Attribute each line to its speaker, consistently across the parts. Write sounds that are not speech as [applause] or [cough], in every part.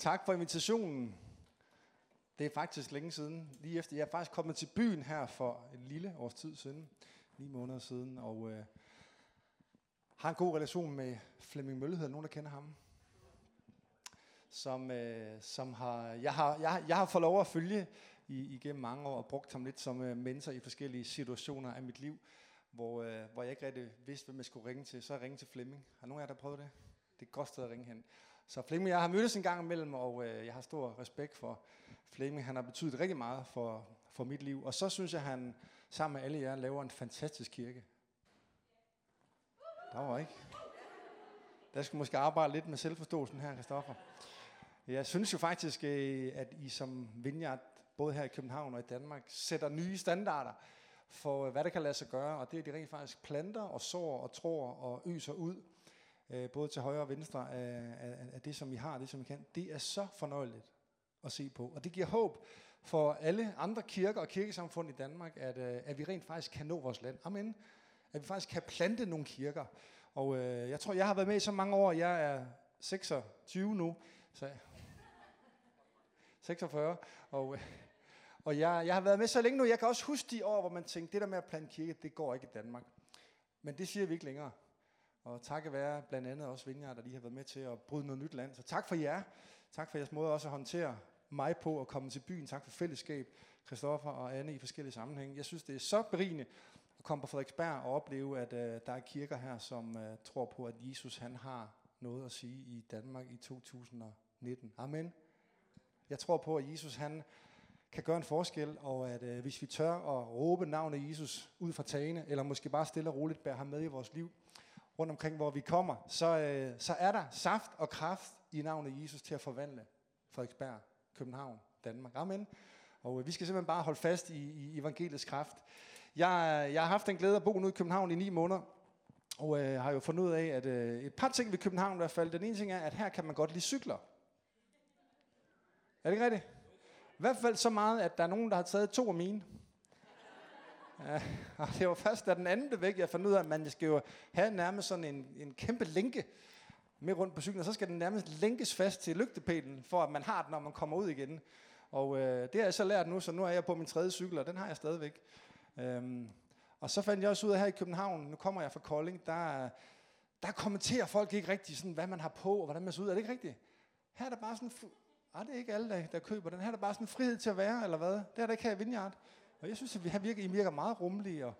Speaker 1: Tak for invitationen. Det er faktisk længe siden, lige efter. Jeg er faktisk kommet til byen her for en lille års tid siden, ni måneder siden, og øh, har en god relation med Flemming Mølle, hedder nogen, der kender ham. Som, øh, som har, jeg, har, jeg, jeg har fået lov at følge i, igennem mange år, og brugt ham lidt som øh, mentor i forskellige situationer af mit liv, hvor, øh, hvor jeg ikke rigtig vidste, hvem jeg skulle ringe til. Så jeg ringte til Flemming. Har nogen af jer, der prøvet det? Det er et godt sted at ringe hen. Så Flemming jeg har mødtes en gang imellem, og øh, jeg har stor respekt for Flemming. Han har betydet rigtig meget for, for mit liv. Og så synes jeg, han sammen med alle jer laver en fantastisk kirke. Der var ikke. Der skal måske arbejde lidt med selvforståelsen her, Kristoffer. Jeg synes jo faktisk, øh, at I som Vineyard, både her i København og i Danmark, sætter nye standarder for, øh, hvad der kan lade sig gøre. Og det er de rent faktisk planter og sår og tror og øser ud øh, både til højre og venstre af, af, af det, som vi har, det, som vi kan. Det er så fornøjeligt at se på. Og det giver håb for alle andre kirker og kirkesamfund i Danmark, at, øh, at vi rent faktisk kan nå vores land. Amen. At vi faktisk kan plante nogle kirker. Og øh, jeg tror, jeg har været med i så mange år. Jeg er 26 nu. Så 46. Og, øh, og jeg, jeg har været med så længe nu. Jeg kan også huske de år, hvor man tænkte, det der med at plante kirke, det går ikke i Danmark. Men det siger vi ikke længere. Og takket være blandt andet også Vineyard, der lige har været med til at bryde noget nyt land. Så tak for jer. Tak for jeres måde også at håndtere mig på at komme til byen. Tak for fællesskab, Christoffer og Anne i forskellige sammenhænge. Jeg synes, det er så berigende at komme på Frederiksberg og opleve, at øh, der er kirker her, som øh, tror på, at Jesus han har noget at sige i Danmark i 2019. Amen. Jeg tror på, at Jesus han kan gøre en forskel, og at øh, hvis vi tør at råbe navnet Jesus ud fra tagene, eller måske bare stille og roligt bære ham med i vores liv, rundt omkring, hvor vi kommer, så, øh, så er der saft og kraft i navnet Jesus til at forvandle Frederiksberg, København, Danmark. Amen. Og øh, vi skal simpelthen bare holde fast i, i evangeliets kraft. Jeg, øh, jeg har haft den glæde at bo nu i København i ni måneder, og øh, har jo fundet ud af, at øh, et par ting ved København i hvert fald. Den ene ting er, at her kan man godt lide cykler. Er det ikke rigtigt? I hvert fald så meget, at der er nogen, der har taget to af mine. Ja, [laughs] og det var først, da den anden blev væk, jeg fandt ud af, at man skal jo have nærmest sådan en, en kæmpe lænke med rundt på cyklen, og så skal den nærmest lænkes fast til lygtepælen, for at man har den, når man kommer ud igen. Og øh, det har jeg så lært nu, så nu er jeg på min tredje cykel, og den har jeg stadigvæk. Øhm, og så fandt jeg også ud af her i København, nu kommer jeg fra Kolding, der, der kommenterer folk ikke rigtigt, sådan, hvad man har på, og hvordan man ser ud. Er det ikke rigtigt? Her er der bare sådan, ah, det er ikke alle, der, der køber den. Her er der bare sådan frihed til at være, eller hvad? Det er der ikke her i Vineyard. Og jeg synes, at vi virker, I virker meget rummelige. Og,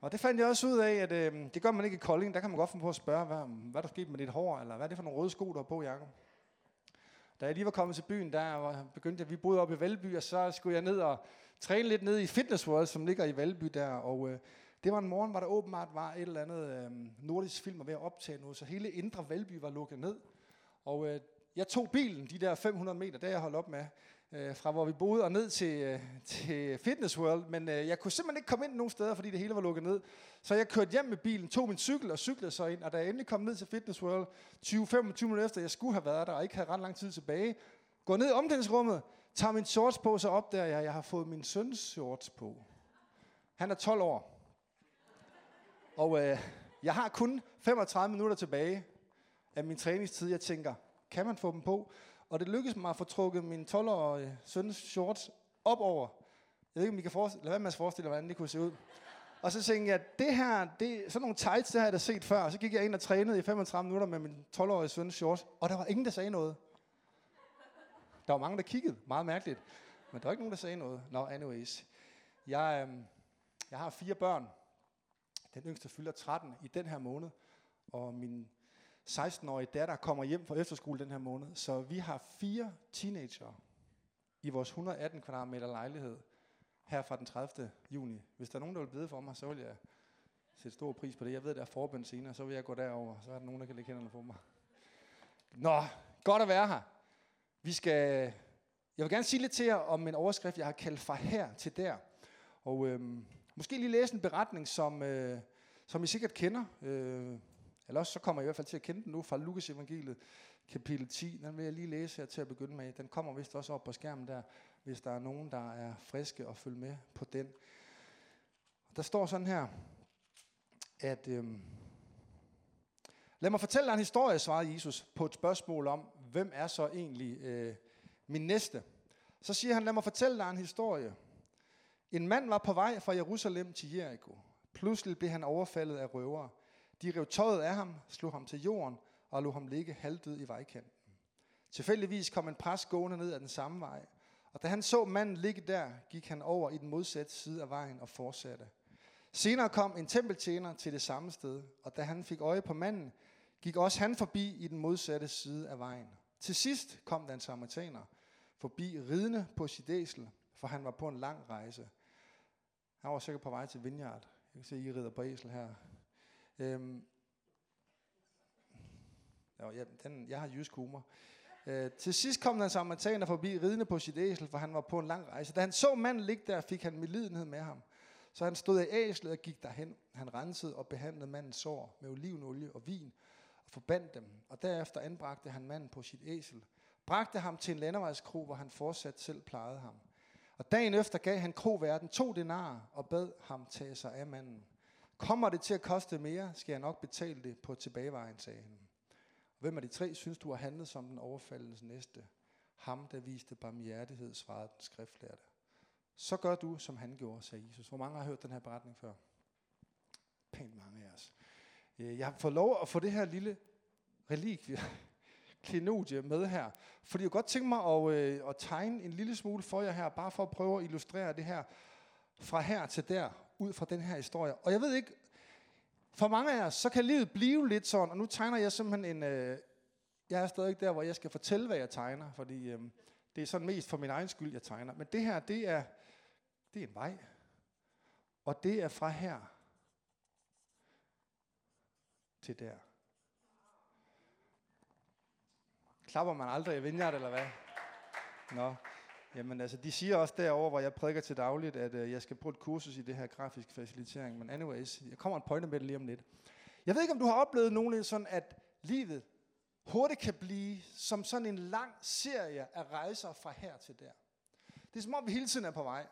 Speaker 1: og det fandt jeg også ud af, at øh, det gør man ikke i Kolding. Der kan man godt få på at spørge, hvad, hvad der skete med dit hår, eller hvad er det for nogle røde sko, der har på, Jacob? Da jeg lige var kommet til byen, der begyndte jeg, vi boede oppe i Valby, og så skulle jeg ned og træne lidt ned i Fitness World, som ligger i Valby der. Og øh, det var en morgen, hvor der åbenbart var et eller andet øh, nordisk film ved at optage noget, så hele indre Valby var lukket ned. Og øh, jeg tog bilen, de der 500 meter, der jeg holdt op med, øh, fra hvor vi boede og ned til, øh, til Fitness World, men øh, jeg kunne simpelthen ikke komme ind nogen steder, fordi det hele var lukket ned. Så jeg kørte hjem med bilen, tog min cykel og cyklede så ind, og da jeg endelig kom ned til Fitness World, 20-25 minutter efter, jeg skulle have været der, og ikke havde ret lang tid tilbage, går ned i omklædningsrummet, tager min shorts på, så opdager jeg, at jeg har fået min søns shorts på. Han er 12 år. Og øh, jeg har kun 35 minutter tilbage af min træningstid. Jeg tænker, kan man få dem på? Og det lykkedes mig at få trukket min 12-årige søns shorts op over. Jeg ved ikke, om I kan forestille, lad være med at forestille, hvordan det kunne se ud. Og så tænkte jeg, det her, det, sådan nogle tights, det har jeg da set før. Og så gik jeg ind og trænede i 35 minutter med min 12-årige søns shorts, og der var ingen, der sagde noget. Der var mange, der kiggede. Meget mærkeligt. Men der var ikke nogen, der sagde noget. Nå, no, anyways. Jeg, øhm, jeg har fire børn. Den yngste fylder 13 i den her måned. Og min 16-årige datter kommer hjem fra efterskole den her måned, så vi har fire teenager i vores 118 kvadratmeter lejlighed her fra den 30. juni. Hvis der er nogen, der vil bede for mig, så vil jeg sætte stor pris på det. Jeg ved, der er forbøn senere, så vil jeg gå derover, så er der nogen, der kan lægge hænderne på mig. Nå, godt at være her. Vi skal, jeg vil gerne sige lidt til jer om en overskrift, jeg har kaldt fra her til der. Og øhm, måske lige læse en beretning, som, øh, som I sikkert kender. Øh, eller også så kommer jeg i hvert fald til at kende den nu fra Lukas evangeliet, kapitel 10. Den vil jeg lige læse her til at begynde med. Den kommer vist også op på skærmen der, hvis der er nogen, der er friske og følge med på den. Der står sådan her, at øhm, lad mig fortælle dig en historie, svarede Jesus på et spørgsmål om, hvem er så egentlig øh, min næste? Så siger han, lad mig fortælle dig en historie. En mand var på vej fra Jerusalem til Jericho. Pludselig blev han overfaldet af røvere. De rev tøjet af ham, slog ham til jorden og lå ham ligge halvdød i vejkanten. Tilfældigvis kom en præst gående ned ad den samme vej, og da han så manden ligge der, gik han over i den modsatte side af vejen og fortsatte. Senere kom en tempeltjener til det samme sted, og da han fik øje på manden, gik også han forbi i den modsatte side af vejen. Til sidst kom den samaritaner forbi ridende på sit æsel, for han var på en lang rejse. Han var sikkert på vej til Vineyard. Jeg kan se, I rider på æsel her. Øhm. Ja, den, jeg har jysk humor. Øh, til sidst kom den samaritaner forbi ridende på sit æsel, for han var på en lang rejse. Da han så manden ligge der, fik han medlidenhed med ham. Så han stod af æslet og gik derhen. Han rensede og behandlede mandens sår med olivenolie og vin og forbandt dem. Og derefter anbragte han manden på sit æsel. Bragte ham til en landevejskro, hvor han fortsat selv plejede ham. Og dagen efter gav han kroverden to denarer og bad ham tage sig af manden. Kommer det til at koste mere, skal jeg nok betale det på tilbagevejen, sagde han. Hvem af de tre synes du har handlet som den overfaldens næste? Ham, der viste barmhjertighed, svarede den skriftlærte. Så gør du, som han gjorde, sagde Jesus. Hvor mange har hørt den her beretning før? Pænt mange af os. Øh, jeg har fået lov at få det her lille relikvie, [laughs] klenodie med her. Fordi jeg godt tænke mig at, øh, at tegne en lille smule for jer her, bare for at prøve at illustrere det her fra her til der, ud fra den her historie. Og jeg ved ikke, for mange af os, så kan livet blive lidt sådan, og nu tegner jeg simpelthen en... Øh, jeg er stadig der, hvor jeg skal fortælle, hvad jeg tegner, fordi øh, det er sådan mest for min egen skyld, jeg tegner. Men det her, det er, det er en vej. Og det er fra her til der. Klapper man aldrig i Vineyard, eller hvad? Nå. Jamen altså, de siger også derover, hvor jeg prædiker til dagligt, at øh, jeg skal på et kursus i det her grafisk facilitering. Men anyways, jeg kommer en pointe med det lige om lidt. Jeg ved ikke, om du har oplevet nogen sådan, at livet hurtigt kan blive som sådan en lang serie af rejser fra her til der. Det er som om, vi hele tiden er på vej.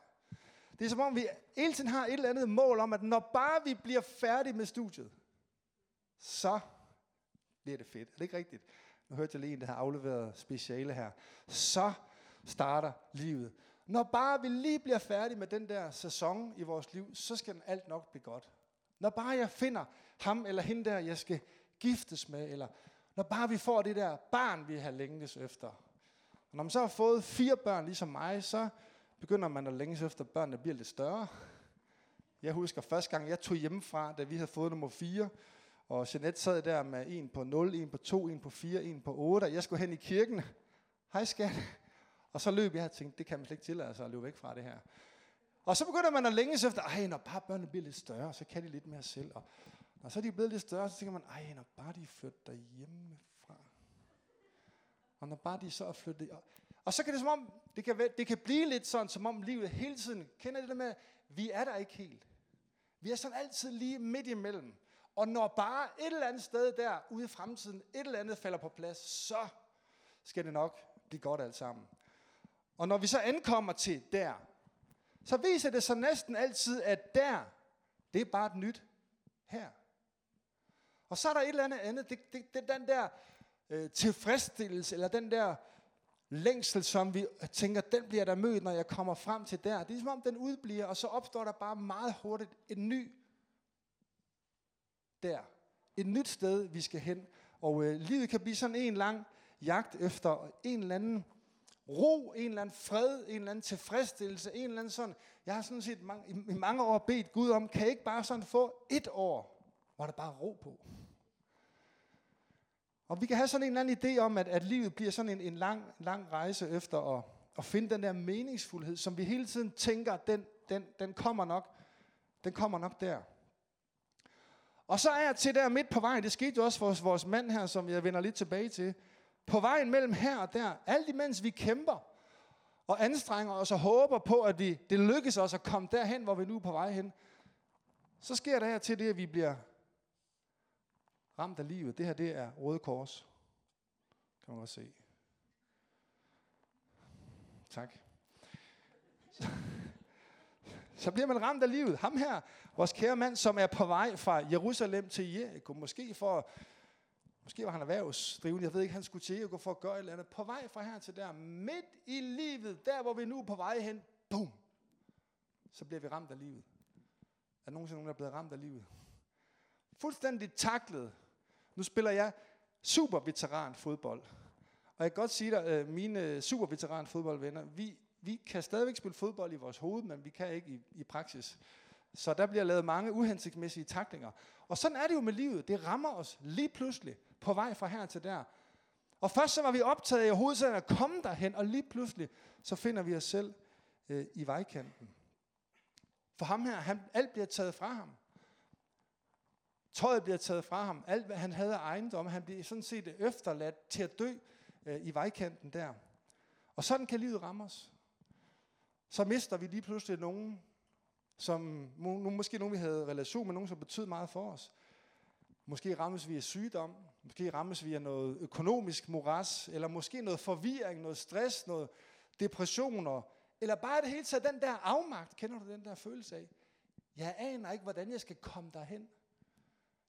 Speaker 1: Det er som om, vi hele tiden har et eller andet mål om, at når bare vi bliver færdige med studiet, så bliver det fedt. Er det ikke rigtigt? Nu hørte jeg lige en, der har afleveret speciale her. Så starter livet. Når bare vi lige bliver færdige med den der sæson i vores liv, så skal den alt nok blive godt. Når bare jeg finder ham eller hende der, jeg skal giftes med, eller når bare vi får det der barn, vi har længes efter. Og når man så har fået fire børn ligesom mig, så begynder man at længes efter, at børnene bliver lidt større. Jeg husker første gang, jeg tog hjemmefra, da vi havde fået nummer 4, og Jeanette sad der med en på 0, en på 2, en på 4, en på 8, og jeg skulle hen i kirken. Hej skat. Og så løb jeg og tænkte, det kan man slet ikke tillade sig at løbe væk fra det her. Og så begynder man at længes efter, ej, når bare børnene bliver lidt større, så kan de lidt mere selv. Og når så er de blevet lidt større, så tænker man, ej, når bare de flytter hjemmefra. Og når bare de så er flyttet... Og, og så kan det som om, det kan, det kan blive lidt sådan, som om livet hele tiden, kender det der med, vi er der ikke helt. Vi er sådan altid lige midt imellem. Og når bare et eller andet sted der ude i fremtiden, et eller andet falder på plads, så skal det nok blive godt alt sammen. Og når vi så ankommer til der, så viser det sig næsten altid, at der, det er bare et nyt her. Og så er der et eller andet andet, det, det, det den der øh, tilfredsstillelse, eller den der længsel, som vi tænker, den bliver der mødt, når jeg kommer frem til der. Det er som om, den udbliver, og så opstår der bare meget hurtigt en ny der. Et nyt sted, vi skal hen. Og øh, livet kan blive sådan en lang jagt efter en eller anden ro, en eller anden fred, en eller anden tilfredsstillelse, en eller anden sådan. Jeg har sådan set mange, i, i mange år bedt Gud om, kan jeg ikke bare sådan få et år, hvor der bare er ro på? Og vi kan have sådan en eller anden idé om, at, at livet bliver sådan en, en lang, lang rejse efter at, at finde den der meningsfuldhed, som vi hele tiden tænker, den, den, den kommer nok, den kommer nok der. Og så er jeg til der midt på vejen, det skete jo også for vores, vores mand her, som jeg vender lidt tilbage til, på vejen mellem her og der, alt imens vi kæmper og anstrenger os og håber på, at vi, det lykkes os at komme derhen, hvor vi nu er på vej hen, så sker der her til det, at vi bliver ramt af livet. Det her, det er Røde Kors. Kan man godt se. Tak. [laughs] Så, bliver man ramt af livet. Ham her, vores kære mand, som er på vej fra Jerusalem til Jericho, måske for at Måske var han erhvervsdrivende, jeg ved ikke, han skulle til at gå for at gøre et eller andet. På vej fra her til der, midt i livet, der hvor vi nu er på vej hen, boom, så bliver vi ramt af livet. Er der nogensinde nogen, der er blevet ramt af livet? Fuldstændig taklet. Nu spiller jeg superveteran fodbold. Og jeg kan godt sige dig, mine mine superveteran fodboldvenner, vi, vi kan stadigvæk spille fodbold i vores hoved, men vi kan ikke i, i praksis. Så der bliver lavet mange uhensigtsmæssige taklinger. Og sådan er det jo med livet. Det rammer os lige pludselig på vej fra her til der. Og først så var vi optaget i hovedsagen at komme derhen, og lige pludselig så finder vi os selv øh, i vejkanten. For ham her, han, alt bliver taget fra ham. Tøjet bliver taget fra ham. Alt, hvad han havde af ejendom, han bliver sådan set efterladt til at dø øh, i vejkanten der. Og sådan kan livet ramme os. Så mister vi lige pludselig nogen, som nu måske nogen, vi havde relation med, nogen, som betød meget for os. Måske rammes vi af sygdom, måske rammes vi af noget økonomisk moras, eller måske noget forvirring, noget stress, noget depressioner, eller bare det hele taget den der afmagt. Kender du den der følelse af? Jeg aner ikke, hvordan jeg skal komme derhen.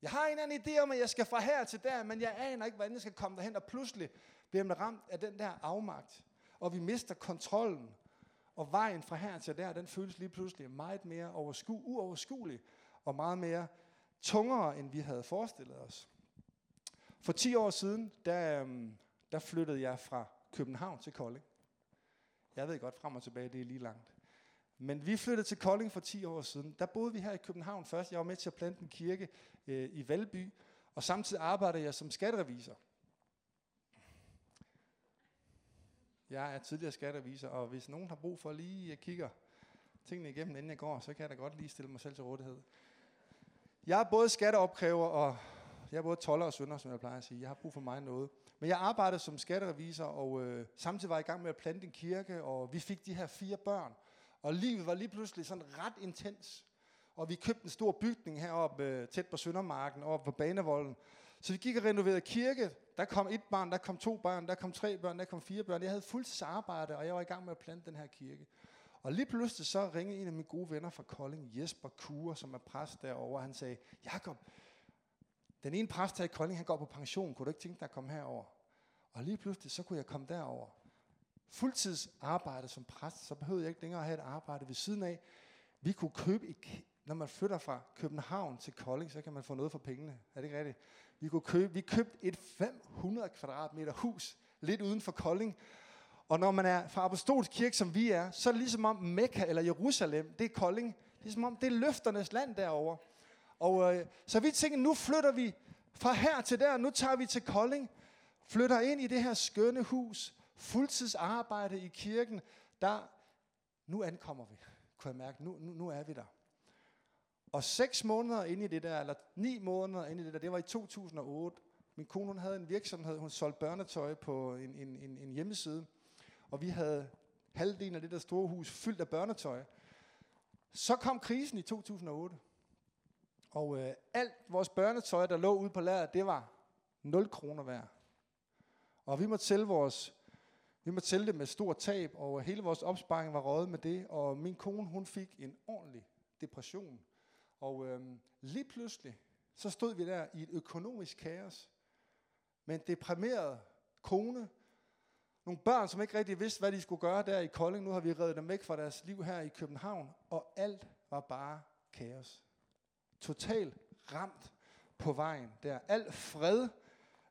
Speaker 1: Jeg har en eller anden idé om, at jeg skal fra her til der, men jeg aner ikke, hvordan jeg skal komme derhen, og pludselig bliver man ramt af den der afmagt, og vi mister kontrollen, og vejen fra her til der, den føles lige pludselig meget mere oversku, uoverskuelig, og meget mere tungere, end vi havde forestillet os. For 10 år siden, der, øhm, der flyttede jeg fra København til Kolding. Jeg ved godt, frem og tilbage, det er lige langt. Men vi flyttede til Kolding for 10 år siden. Der boede vi her i København først. Jeg var med til at plante en kirke øh, i Valby, og samtidig arbejdede jeg som skatterevisor. Jeg er tidligere skatterevisor, og hvis nogen har brug for lige øh, at kigge tingene igennem, inden jeg går, så kan jeg da godt lige stille mig selv til rådighed. Jeg er både skatteopkræver, og jeg er både toller og sønder, som jeg plejer at sige. Jeg har brug for mig noget. Men jeg arbejdede som skatterevisor, og øh, samtidig var jeg i gang med at plante en kirke, og vi fik de her fire børn. Og livet var lige pludselig sådan ret intens. Og vi købte en stor bygning heroppe øh, tæt på Søndermarken, oppe på Banevolden. Så vi gik og renoverede kirke. Der kom et barn, der kom to børn, der kom tre børn, der kom fire børn. Jeg havde fuldtidsarbejde, og jeg var i gang med at plante den her kirke. Og lige pludselig så ringede en af mine gode venner fra Kolding, Jesper Kure, som er præst derovre. Han sagde, Jakob, den ene præst her i Kolding, han går på pension. Kunne du ikke tænke dig at komme herover? Og lige pludselig, så kunne jeg komme derover. Fuldtidsarbejde som præst, så behøvede jeg ikke længere at have et arbejde ved siden af. Vi kunne købe et, når man flytter fra København til Kolding, så kan man få noget for pengene. Er det ikke rigtigt? Vi, kunne købe, vi købte et 500 kvadratmeter hus lidt uden for Kolding. Og når man er fra Apostolsk Kirke, som vi er, så er det ligesom om Mekka eller Jerusalem, det er Kolding. Det er som om, det er løfternes land derovre. Og øh, så vi tænker, nu flytter vi fra her til der, nu tager vi til Kolding, flytter ind i det her skønne hus, fuldtidsarbejde i kirken, der, nu ankommer vi, kunne jeg mærke, nu, nu, nu er vi der. Og seks måneder inde i det der, eller ni måneder inde i det der, det var i 2008. Min kone hun havde en virksomhed, hun solgte børnetøj på en, en, en, en hjemmeside. Og vi havde halvdelen af det der store hus fyldt af børnetøj. Så kom krisen i 2008. Og øh, alt vores børnetøj, der lå ude på lageret, det var 0 kroner værd. Og vi måtte sælge vores vi måtte sælge det med stor tab, og hele vores opsparing var røget med det, og min kone, hun fik en ordentlig depression. Og øhm, lige pludselig, så stod vi der i et økonomisk kaos, med en deprimeret kone, nogle børn, som ikke rigtig vidste, hvad de skulle gøre der i Kolding. Nu har vi reddet dem væk fra deres liv her i København, og alt var bare kaos. Totalt ramt på vejen der. Al fred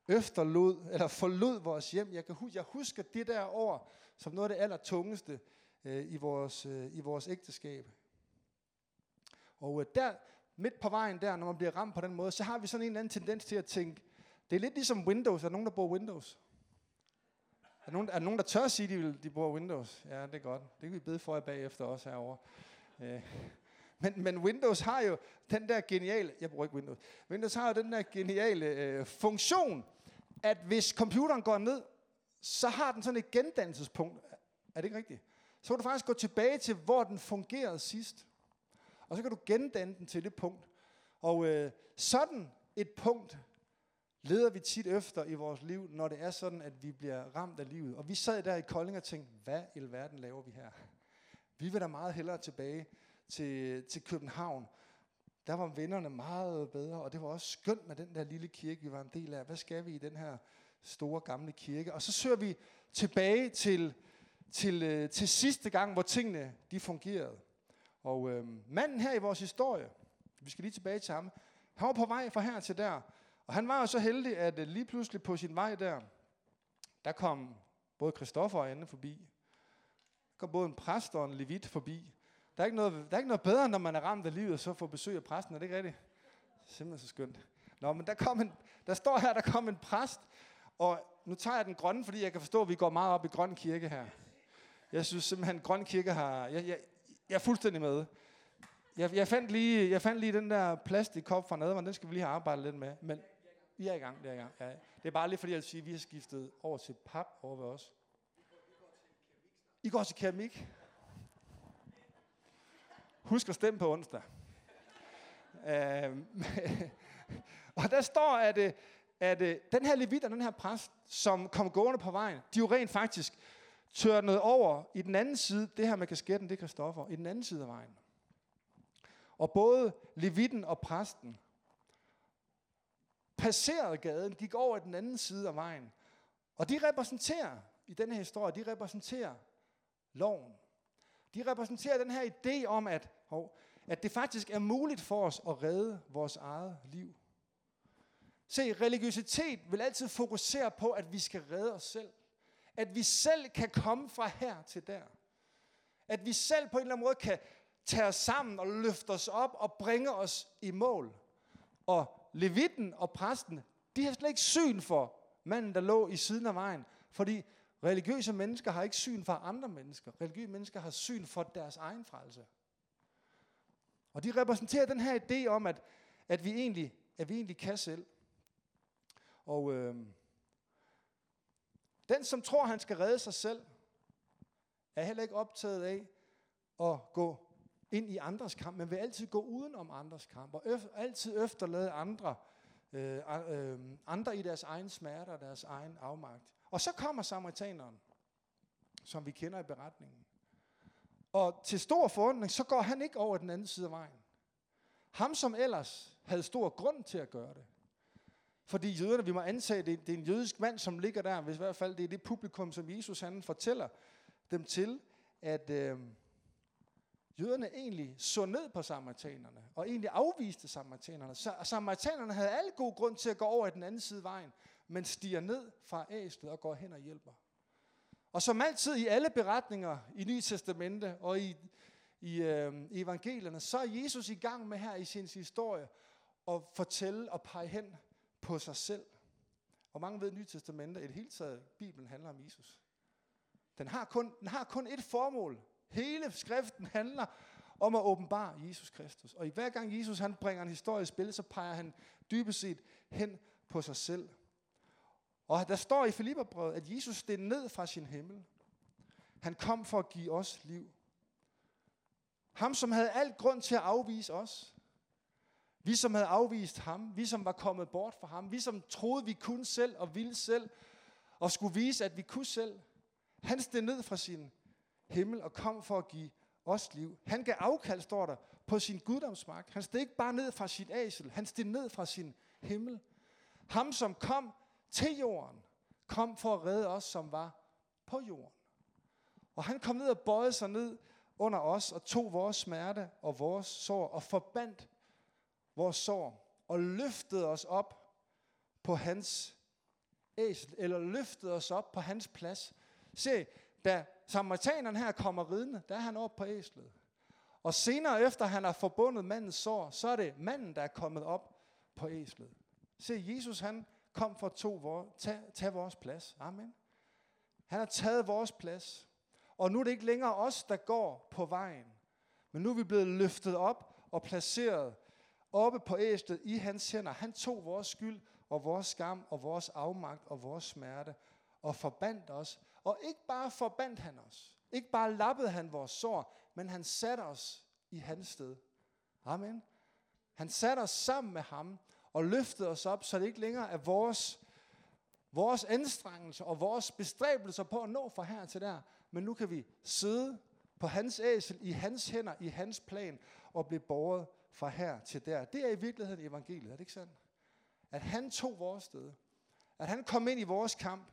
Speaker 1: efterlod, eller forlod vores hjem. Jeg, kan huske, jeg husker det der år som noget af det aller tungeste øh, i, vores, øh, i vores ægteskab. Og øh, der, midt på vejen der, når man bliver ramt på den måde, så har vi sådan en eller anden tendens til at tænke, det er lidt ligesom Windows. Er der nogen, der bruger Windows? Er der nogen, er der, nogen, der tør at sige, at de, vil, de bruger Windows? Ja, det er godt. Det kan vi bede for jer bagefter også herovre. Øh. Men, men Windows har jo den der geniale, jeg bruger ikke Windows, Windows har jo den der geniale øh, funktion, at hvis computeren går ned, så har den sådan et gendannelsespunkt. Er det ikke rigtigt? Så kan du faktisk gå tilbage til, hvor den fungerede sidst. Og så kan du gendanne den til det punkt. Og øh, sådan et punkt leder vi tit efter i vores liv, når det er sådan, at vi bliver ramt af livet. Og vi sad der i Kolding og tænkte, hvad i verden laver vi her? Vi vil da meget hellere tilbage til, til København. der var vennerne meget bedre, og det var også skønt med den der lille kirke, vi var en del af. Hvad skal vi i den her store gamle kirke? Og så søger vi tilbage til, til, øh, til sidste gang, hvor tingene de fungerede. Og øh, manden her i vores historie, vi skal lige tilbage til ham, han var på vej fra her til der. Og han var jo så heldig, at øh, lige pludselig på sin vej der, der kom både Christoffer og Anne forbi. Der kom både en præst og en levit forbi. Der er, ikke noget, der er ikke noget bedre, når man er ramt af livet, så får besøg af præsten. Er det ikke rigtigt? Simpelthen så skønt. Nå, men der, kom en, der står her, der kom en præst, og nu tager jeg den grønne, fordi jeg kan forstå, at vi går meget op i grøn kirke her. Jeg synes simpelthen, at grøn kirke har... Jeg, jeg, jeg er fuldstændig med. Jeg, jeg, fandt lige, jeg fandt lige den der plastikkop fra Nadveren, den skal vi lige have arbejdet lidt med. Men vi er i gang, det er i gang. Ja. Det er bare lige fordi, jeg vil sige, at vi har skiftet over til pap over ved os. I går til keramik. Husk at stemme på onsdag. Øhm, [laughs] og der står, at, at den her levit og den her præst, som kom gående på vejen, de jo rent faktisk tørnede over i den anden side, det her med kasketten, det er Kristoffer, i den anden side af vejen. Og både levitten og præsten passerede gaden, gik over i den anden side af vejen. Og de repræsenterer, i den her historie, de repræsenterer loven. De repræsenterer den her idé om, at, at det faktisk er muligt for os at redde vores eget liv. Se, religiøsitet vil altid fokusere på, at vi skal redde os selv. At vi selv kan komme fra her til der. At vi selv på en eller anden måde kan tage os sammen og løfte os op og bringe os i mål. Og levitten og præsten, de har slet ikke syn for manden, der lå i siden af vejen. Fordi religiøse mennesker har ikke syn for andre mennesker. Religiøse mennesker har syn for deres egen frelse. Og de repræsenterer den her idé om, at, at, vi, egentlig, at vi egentlig kan selv. Og øh, den, som tror, han skal redde sig selv, er heller ikke optaget af at gå ind i andres kamp, men vil altid gå uden om andres kamp, og øf, altid efterlade andre, øh, øh, andre i deres egen smerte og deres egen afmagt. Og så kommer samaritaneren, som vi kender i beretningen. Og til stor forundring, så går han ikke over den anden side af vejen. Ham, som ellers havde stor grund til at gøre det. Fordi jøderne, vi må antage, det, det er en jødisk mand, som ligger der, hvis i hvert fald det er det publikum, som Jesus han fortæller dem til, at, øh, jøderne egentlig så ned på samaritanerne, og egentlig afviste samaritanerne. Så samaritanerne havde alle god grund til at gå over i den anden side af vejen, men stiger ned fra æslet og går hen og hjælper. Og som altid i alle beretninger i Nye Testamente og i, i øh, evangelierne, så er Jesus i gang med her i sin historie at fortælle og pege hen på sig selv. Og mange ved, at Nye Testamente, i det hele taget, Bibelen handler om Jesus. Den har kun, den har kun et formål, Hele skriften handler om at åbenbare Jesus Kristus. Og i hver gang Jesus han bringer en historie i spil, så peger han dybest set hen på sig selv. Og der står i Filipperbrevet, at Jesus steg ned fra sin himmel. Han kom for at give os liv. Ham, som havde alt grund til at afvise os. Vi, som havde afvist ham. Vi, som var kommet bort fra ham. Vi, som troede, vi kunne selv og ville selv. Og skulle vise, at vi kunne selv. Han steg ned fra sin himmel og kom for at give os liv. Han gav afkald, står der, på sin guddomsmagt. Han steg ikke bare ned fra sit asel, han steg ned fra sin himmel. Ham, som kom til jorden, kom for at redde os, som var på jorden. Og han kom ned og bøjede sig ned under os og tog vores smerte og vores sår og forbandt vores sår og løftede os op på hans æsel, eller løftede os op på hans plads. Se, da samaritaneren her kommer ridende, der er han oppe på æslet. Og senere efter han har forbundet mandens sår, så er det manden, der er kommet op på æslet. Se, Jesus han kom for at tage, tage, tage vores plads. Amen. Han har taget vores plads. Og nu er det ikke længere os, der går på vejen. Men nu er vi blevet løftet op og placeret oppe på æslet i hans hænder. Han tog vores skyld og vores skam og vores afmagt og vores smerte og forbandt os og ikke bare forbandt han os, ikke bare lappede han vores sår, men han satte os i hans sted. Amen. Han satte os sammen med ham og løftede os op, så det ikke længere er vores, vores anstrengelser og vores bestræbelser på at nå fra her til der, men nu kan vi sidde på hans æsel, i hans hænder, i hans plan og blive båret fra her til der. Det er i virkeligheden evangeliet, er det ikke sandt? At han tog vores sted. At han kom ind i vores kamp.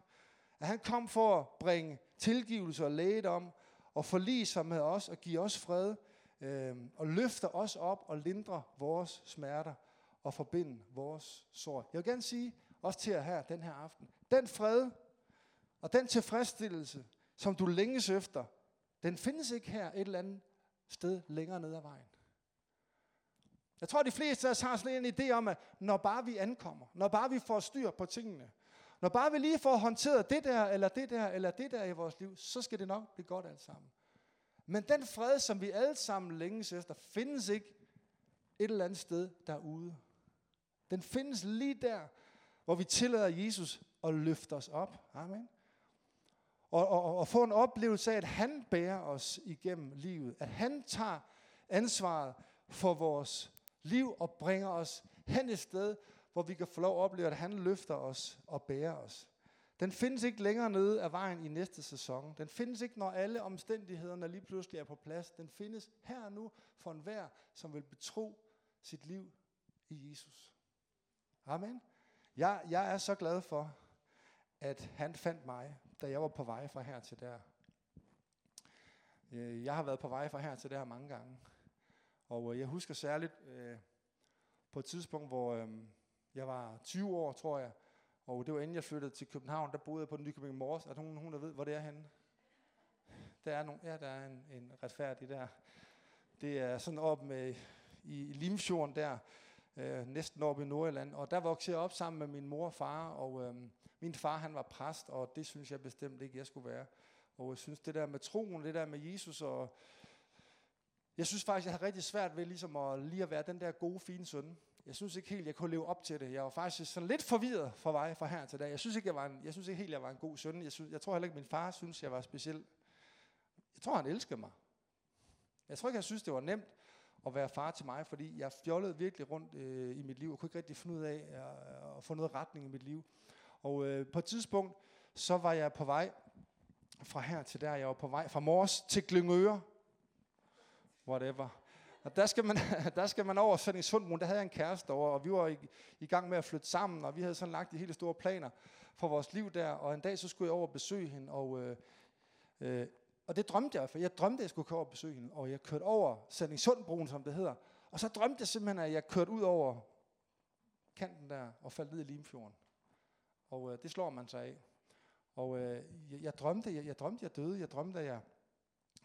Speaker 1: At han kom for at bringe tilgivelse og lægedom og forlige sig med os og give os fred øh, og løfte os op og lindre vores smerter og forbinde vores sår. Jeg vil gerne sige, også til jer her den her aften, den fred og den tilfredsstillelse, som du længes efter, den findes ikke her et eller andet sted længere ned ad vejen. Jeg tror, de fleste af os har sådan en idé om, at når bare vi ankommer, når bare vi får styr på tingene, når bare vi lige får håndteret det der, eller det der, eller det der i vores liv, så skal det nok blive godt alt sammen. Men den fred, som vi alle sammen længes efter, findes ikke et eller andet sted derude. Den findes lige der, hvor vi tillader Jesus at løfte os op. Amen. Og, og, og få en oplevelse af, at han bærer os igennem livet. At han tager ansvaret for vores liv og bringer os hen et sted, hvor vi kan få lov at opleve, at han løfter os og bærer os. Den findes ikke længere nede af vejen i næste sæson. Den findes ikke, når alle omstændighederne lige pludselig er på plads. Den findes her og nu for enhver, som vil betro sit liv i Jesus. Amen. Jeg, jeg er så glad for, at han fandt mig, da jeg var på vej fra her til der. Øh, jeg har været på vej fra her til der mange gange. Og øh, jeg husker særligt øh, på et tidspunkt, hvor øh, jeg var 20 år, tror jeg, og det var inden jeg flyttede til København, der boede jeg på Nykøbing Mors. Er der nogen, nogen, der ved, hvor det er henne? Der er, nogen, ja, der er en, en retfærdig der. Det er sådan op med, i, i Limfjorden der, øh, næsten oppe i Nordjylland. Og der voksede jeg op sammen med min mor og far, og øh, min far han var præst, og det synes jeg bestemt ikke, jeg skulle være. Og jeg synes, det der med troen, det der med Jesus, og jeg synes faktisk, jeg havde rigtig svært ved ligesom at lige at være den der gode, fine søn. Jeg synes ikke helt, jeg kunne leve op til det. Jeg var faktisk sådan lidt forvirret for vej fra her til dag. Jeg synes ikke, jeg var en, jeg synes ikke helt, jeg var en god søn. Jeg, synes, jeg tror heller ikke, min far synes, jeg var speciel. Jeg tror, han elskede mig. Jeg tror ikke, jeg synes, det var nemt at være far til mig, fordi jeg fjollede virkelig rundt øh, i mit liv, og kunne ikke rigtig finde ud af at, at få noget retning i mit liv. Og øh, på et tidspunkt, så var jeg på vej fra her til der. Jeg var på vej fra Mors til Glyngøre. Whatever. Og der skal man, [laughs] der skal man over sådan en sund Der havde jeg en kæreste over, og vi var i, i gang med at flytte sammen, og vi havde sådan lagt de helt store planer for vores liv der. Og en dag så skulle jeg over og besøge hende, og, øh, øh, og det drømte jeg, for jeg drømte, at jeg skulle køre over og besøge hende. Og jeg kørte over Sandingssundbroen, som det hedder. Og så drømte jeg simpelthen, at jeg kørte ud over kanten der og faldt ned i Limfjorden. Og øh, det slår man sig af. Og øh, jeg, jeg, drømte, jeg, jeg drømte, jeg døde. Jeg drømte, at jeg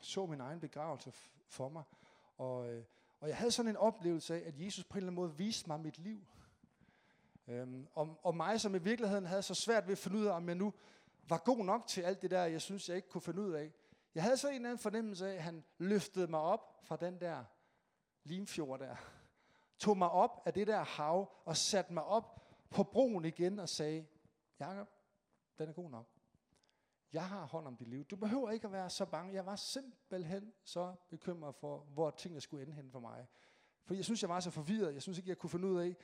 Speaker 1: så min egen begravelse for mig. Og, øh, og jeg havde sådan en oplevelse af, at Jesus på en eller anden måde viste mig mit liv. Øhm, og, og mig, som i virkeligheden havde så svært ved at finde ud af, om jeg nu var god nok til alt det der, jeg synes, jeg ikke kunne finde ud af. Jeg havde så en eller anden fornemmelse af, at han løftede mig op fra den der limfjord der. Tog mig op af det der hav og satte mig op på broen igen og sagde, Jakob, den er god nok. Jeg har hånd om dit liv. Du behøver ikke at være så bange. Jeg var simpelthen så bekymret for, hvor tingene skulle ende hen for mig. For jeg synes, jeg var så forvirret. Jeg synes ikke, jeg kunne finde ud af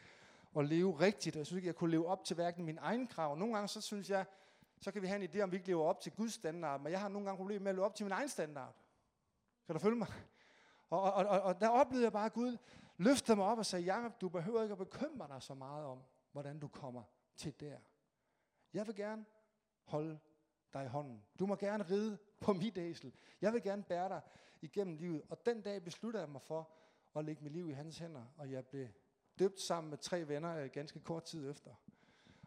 Speaker 1: at leve rigtigt. Jeg synes ikke, jeg kunne leve op til hverken min egen krav. Nogle gange så synes jeg, så kan vi have en idé om, vi ikke lever op til Guds standard. Men jeg har nogle gange problemer med at leve op til min egen standard. Kan du følge mig? Og, og, og, og der oplevede jeg bare, at Gud løftede mig op og sagde, Jacob, du behøver ikke at bekymre dig så meget om, hvordan du kommer til der. Jeg vil gerne holde dig i hånden. Du må gerne ride på mit æsel. Jeg vil gerne bære dig igennem livet. Og den dag besluttede jeg mig for at lægge mit liv i hans hænder, og jeg blev døbt sammen med tre venner øh, ganske kort tid efter.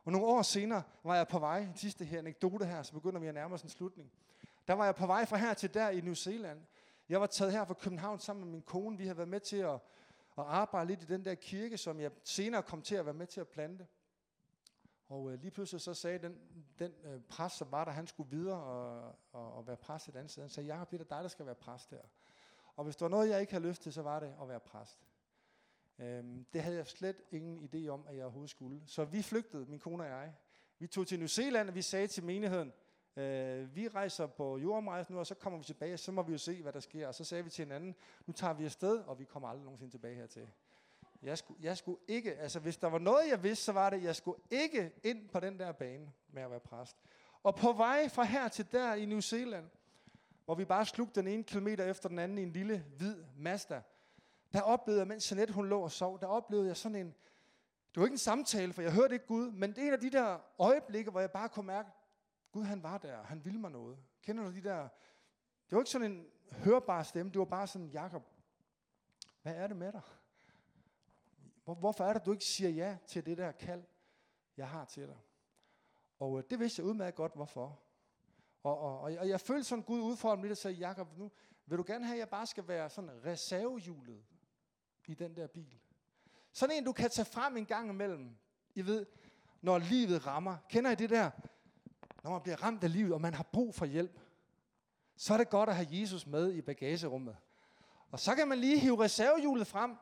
Speaker 1: Og nogle år senere var jeg på vej, en sidste her anekdote her, så begynder vi at nærme os en slutning. Der var jeg på vej fra her til der i New Zealand. Jeg var taget her fra København sammen med min kone. Vi havde været med til at, at arbejde lidt i den der kirke, som jeg senere kom til at være med til at plante. Og øh, lige pludselig så sagde den, den øh, præst, som var der, han skulle videre og, og, og være præst et andet sted. Han sagde, Jacob, det er dig, der skal være præst her. Og hvis der var noget, jeg ikke havde lyst til, så var det at være præst. Øhm, det havde jeg slet ingen idé om, at jeg overhovedet skulle. Så vi flygtede, min kone og jeg. Vi tog til New Zealand, og vi sagde til menigheden, øh, vi rejser på jordomrejse nu, og så kommer vi tilbage, og så må vi jo se, hvad der sker. Og så sagde vi til hinanden, nu tager vi afsted, og vi kommer aldrig nogensinde tilbage hertil. Jeg skulle, jeg skulle ikke, altså hvis der var noget, jeg vidste, så var det, at jeg skulle ikke ind på den der bane med at være præst. Og på vej fra her til der i New Zealand, hvor vi bare slugte den ene kilometer efter den anden i en lille, hvid Mazda, der oplevede jeg, mens Jeanette hun lå og sov, der oplevede jeg sådan en, det var ikke en samtale, for jeg hørte ikke Gud, men det er en af de der øjeblikke, hvor jeg bare kunne mærke, Gud han var der, han ville mig noget. Kender du de der, det var ikke sådan en hørbar stemme, det var bare sådan, Jakob, hvad er det med dig? Hvorfor er det, du ikke siger ja til det der kald, jeg har til dig? Og øh, det vidste jeg udmærket godt, hvorfor. Og, og, og, jeg, og jeg følte sådan Gud udfordrede mig lidt og sagde, Jakob, nu vil du gerne have, at jeg bare skal være sådan reservehjulet i den der bil. Sådan en, du kan tage frem en gang imellem. I ved, når livet rammer. Kender I det der? Når man bliver ramt af livet, og man har brug for hjælp, så er det godt at have Jesus med i bagagerummet. Og så kan man lige hive reservehjulet frem,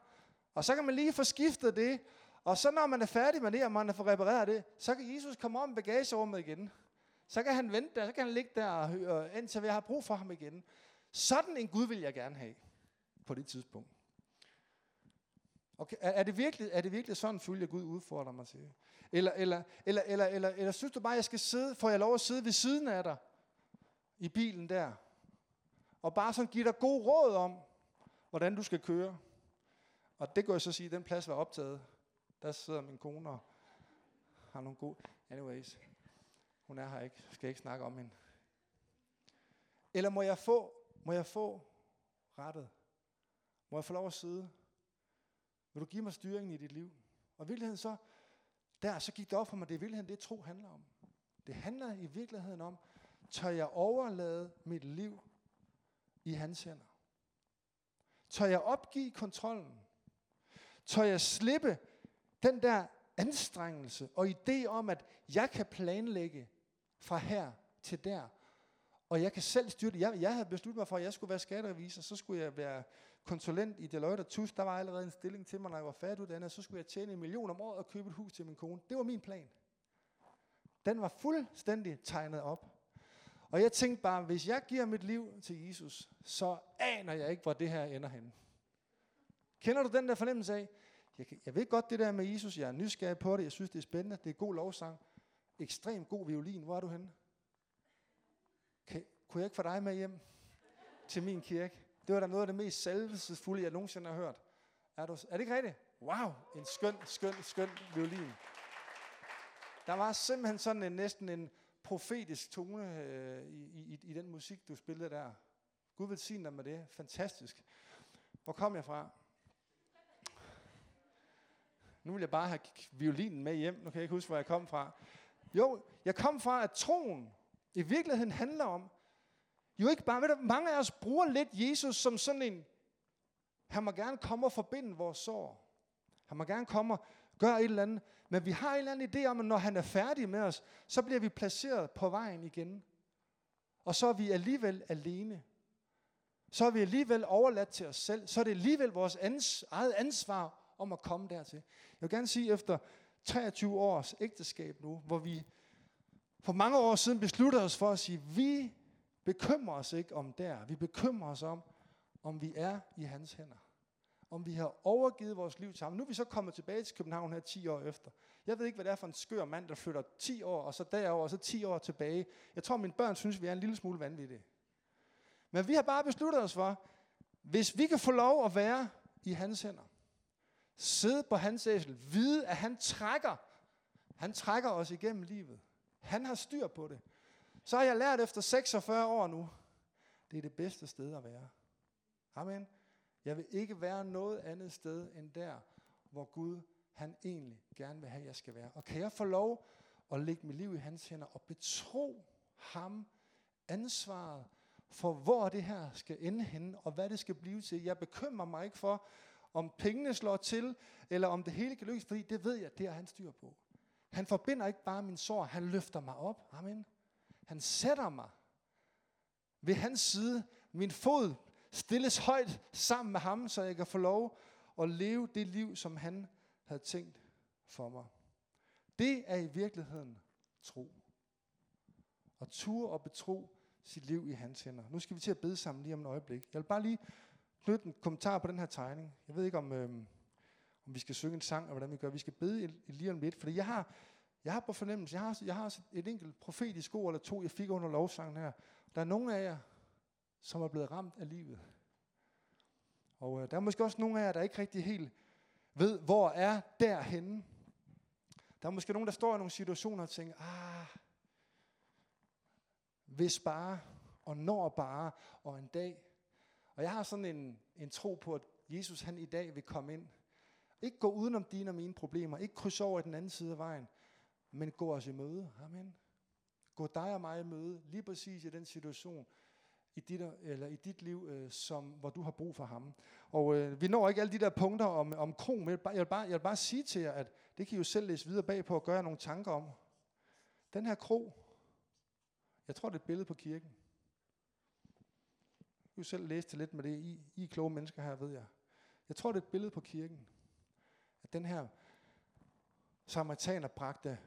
Speaker 1: og så kan man lige få skiftet det, og så når man er færdig med det, og man har fået repareret det, så kan Jesus komme om i bagagerummet igen. Så kan han vente der, så kan han ligge der og høre, indtil vi har brug for ham igen. Sådan en Gud vil jeg gerne have på det tidspunkt. Okay, er, det virkelig, er det virkelig sådan følge, Gud udfordrer mig til? Eller, eller, eller, eller, eller, eller synes du bare, jeg skal sidde, får jeg lov at sidde ved siden af dig i bilen der, og bare sådan give dig god råd om, hvordan du skal køre? Og det går jeg så sige, at den plads var optaget. Der sidder min kone og har nogle gode... Anyways, hun er her ikke. Skal jeg ikke snakke om hende. Eller må jeg få, må jeg få rettet? Må jeg få lov at sidde? Vil du give mig styringen i dit liv? Og i virkeligheden så, der, så gik det op for mig, det er i virkeligheden det, tro handler om. Det handler i virkeligheden om, tør jeg overlade mit liv i hans hænder? Tør jeg opgive kontrollen? Tør jeg slippe den der anstrengelse og idé om, at jeg kan planlægge fra her til der, og jeg kan selv styre det. Jeg, jeg havde besluttet mig for, at jeg skulle være skatterevisor, så skulle jeg være konsulent i Deloitte og TUS. Der var allerede en stilling til mig, når jeg var færdiguddannet, så skulle jeg tjene en million om året og købe et hus til min kone. Det var min plan. Den var fuldstændig tegnet op. Og jeg tænkte bare, hvis jeg giver mit liv til Jesus, så aner jeg ikke, hvor det her ender henne. Kender du den der fornemmelse af, jeg, jeg ved godt det der med Jesus, jeg er nysgerrig på det, jeg synes det er spændende, det er god lovsang, ekstrem god violin, hvor er du henne? Kan, kunne jeg ikke få dig med hjem til min kirke? Det var da noget af det mest salvelsesfulde, jeg nogensinde har hørt. Er, du, er det ikke rigtigt? Wow, en skøn, skøn, skøn violin. Der var simpelthen sådan en, næsten en profetisk tone øh, i, i, i den musik, du spillede der. Gud velsigne dig med det. Fantastisk. Hvor kom jeg fra? Nu vil jeg bare have violinen med hjem. Nu kan jeg ikke huske, hvor jeg kom fra. Jo, jeg kom fra, at troen i virkeligheden handler om, jo ikke bare, ved du, mange af os bruger lidt Jesus som sådan en, han må gerne komme og forbinde vores sår. Han må gerne komme og gøre et eller andet. Men vi har en eller anden idé om, at når han er færdig med os, så bliver vi placeret på vejen igen. Og så er vi alligevel alene. Så er vi alligevel overladt til os selv. Så er det alligevel vores ans- eget ansvar om at komme dertil. Jeg vil gerne sige, efter 23 års ægteskab nu, hvor vi for mange år siden besluttede os for at sige, vi bekymrer os ikke om der. Vi bekymrer os om, om vi er i hans hænder. Om vi har overgivet vores liv til ham. Nu er vi så kommet tilbage til København her 10 år efter. Jeg ved ikke, hvad det er for en skør mand, der flytter 10 år, og så derover, og så 10 år tilbage. Jeg tror, mine børn synes, vi er en lille smule vanvittige. Men vi har bare besluttet os for, hvis vi kan få lov at være i hans hænder, sidde på hans æsel, vide, at han trækker, han trækker os igennem livet. Han har styr på det. Så har jeg lært efter 46 år nu, det er det bedste sted at være. Amen. Jeg vil ikke være noget andet sted end der, hvor Gud han egentlig gerne vil have, at jeg skal være. Og kan jeg få lov at lægge mit liv i hans hænder og betro ham ansvaret for, hvor det her skal ende henne, og hvad det skal blive til. Jeg bekymrer mig ikke for, om pengene slår til, eller om det hele kan lykkes, fordi det ved jeg, det er han styr på. Han forbinder ikke bare min sår, han løfter mig op. Amen. Han sætter mig ved hans side. Min fod stilles højt sammen med ham, så jeg kan få lov at leve det liv, som han havde tænkt for mig. Det er i virkeligheden tro. Og tur og betro sit liv i hans hænder. Nu skal vi til at bede sammen lige om et øjeblik. Jeg vil bare lige knytte en kommentar på den her tegning. Jeg ved ikke, om, øh, om vi skal synge en sang, og hvordan vi gør. Vi skal bede lige om lidt, fordi jeg har, jeg har på fornemmelse, jeg har, jeg har et enkelt profetisk ord eller to, jeg fik under lovsangen her. Der er nogle af jer, som er blevet ramt af livet. Og øh, der er måske også nogle af jer, der ikke rigtig helt ved, hvor er derhenne. Der er måske nogen, der står i nogle situationer og tænker, ah, hvis bare, og når bare, og en dag. Og jeg har sådan en, en tro på, at Jesus han i dag vil komme ind. Ikke gå udenom dine og mine problemer, ikke krydse over i den anden side af vejen, men gå os i møde. Amen. Gå dig og mig i møde, lige præcis i den situation, i dit, eller i dit liv, øh, som, hvor du har brug for ham. Og øh, vi når ikke alle de der punkter om, om kron, men jeg vil, bare, jeg, vil bare, jeg vil bare sige til jer, at det kan I jo selv læse videre bagpå og gøre nogle tanker om. Den her krog, jeg tror det er et billede på kirken. Du jo selv læse til lidt med det. I, I er kloge mennesker her, ved jeg. Jeg tror det er et billede på kirken. At den her samaritaner bragte,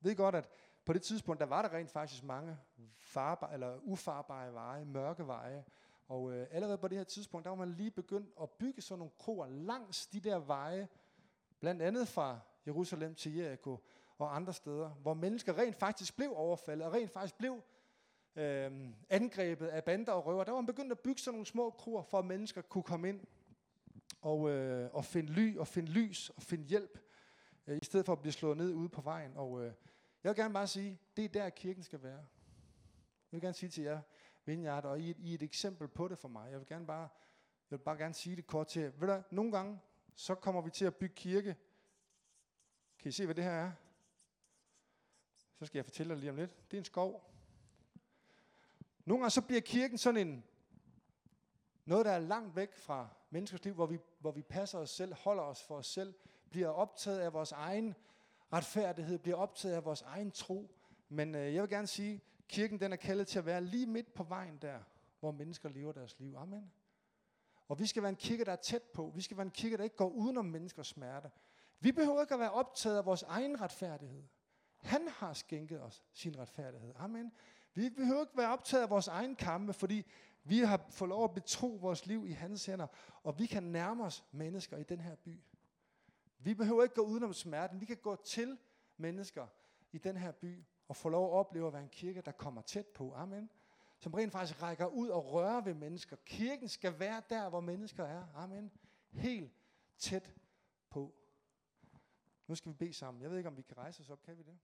Speaker 1: ved godt, at på det tidspunkt, der var der rent faktisk mange farbar, eller ufarbare veje, mørke veje. Og øh, allerede på det her tidspunkt, der var man lige begyndt at bygge sådan nogle kroer langs de der veje, blandt andet fra Jerusalem til Jericho og andre steder, hvor mennesker rent faktisk blev overfaldet, og rent faktisk blev øh, angrebet af bander og røver. Der var man begyndt at bygge sådan nogle små kroer, for at mennesker kunne komme ind og, øh, og finde ly, og finde lys, og finde hjælp, øh, i stedet for at blive slået ned ude på vejen. Og øh, jeg vil gerne bare sige, det er der kirken skal være. Jeg vil gerne sige til jer, Vinjard, og I, I er et eksempel på det for mig. Jeg vil gerne bare, jeg vil bare gerne sige det kort til jer. Ved du, nogle gange, så kommer vi til at bygge kirke. Kan I se, hvad det her er? Så skal jeg fortælle dig lige om lidt. Det er en skov. Nogle gange så bliver kirken sådan en, noget der er langt væk fra menneskers liv, hvor vi, hvor vi passer os selv, holder os for os selv, bliver optaget af vores egen retfærdighed, bliver optaget af vores egen tro. Men øh, jeg vil gerne sige, kirken den er kaldet til at være lige midt på vejen der, hvor mennesker lever deres liv. Amen. Og vi skal være en kirke, der er tæt på. Vi skal være en kirke, der ikke går udenom menneskers smerte. Vi behøver ikke at være optaget af vores egen retfærdighed. Han har skænket os sin retfærdighed. Amen. Vi behøver ikke være optaget af vores egen kampe, fordi vi har fået lov at betro vores liv i hans hænder, og vi kan nærme os mennesker i den her by. Vi behøver ikke gå udenom smerten. Vi kan gå til mennesker i den her by og få lov at opleve at være en kirke, der kommer tæt på. Amen. Som rent faktisk rækker ud og rører ved mennesker. Kirken skal være der, hvor mennesker er. Amen. Helt tæt på. Nu skal vi bede sammen. Jeg ved ikke, om vi kan rejse os op. Kan vi det?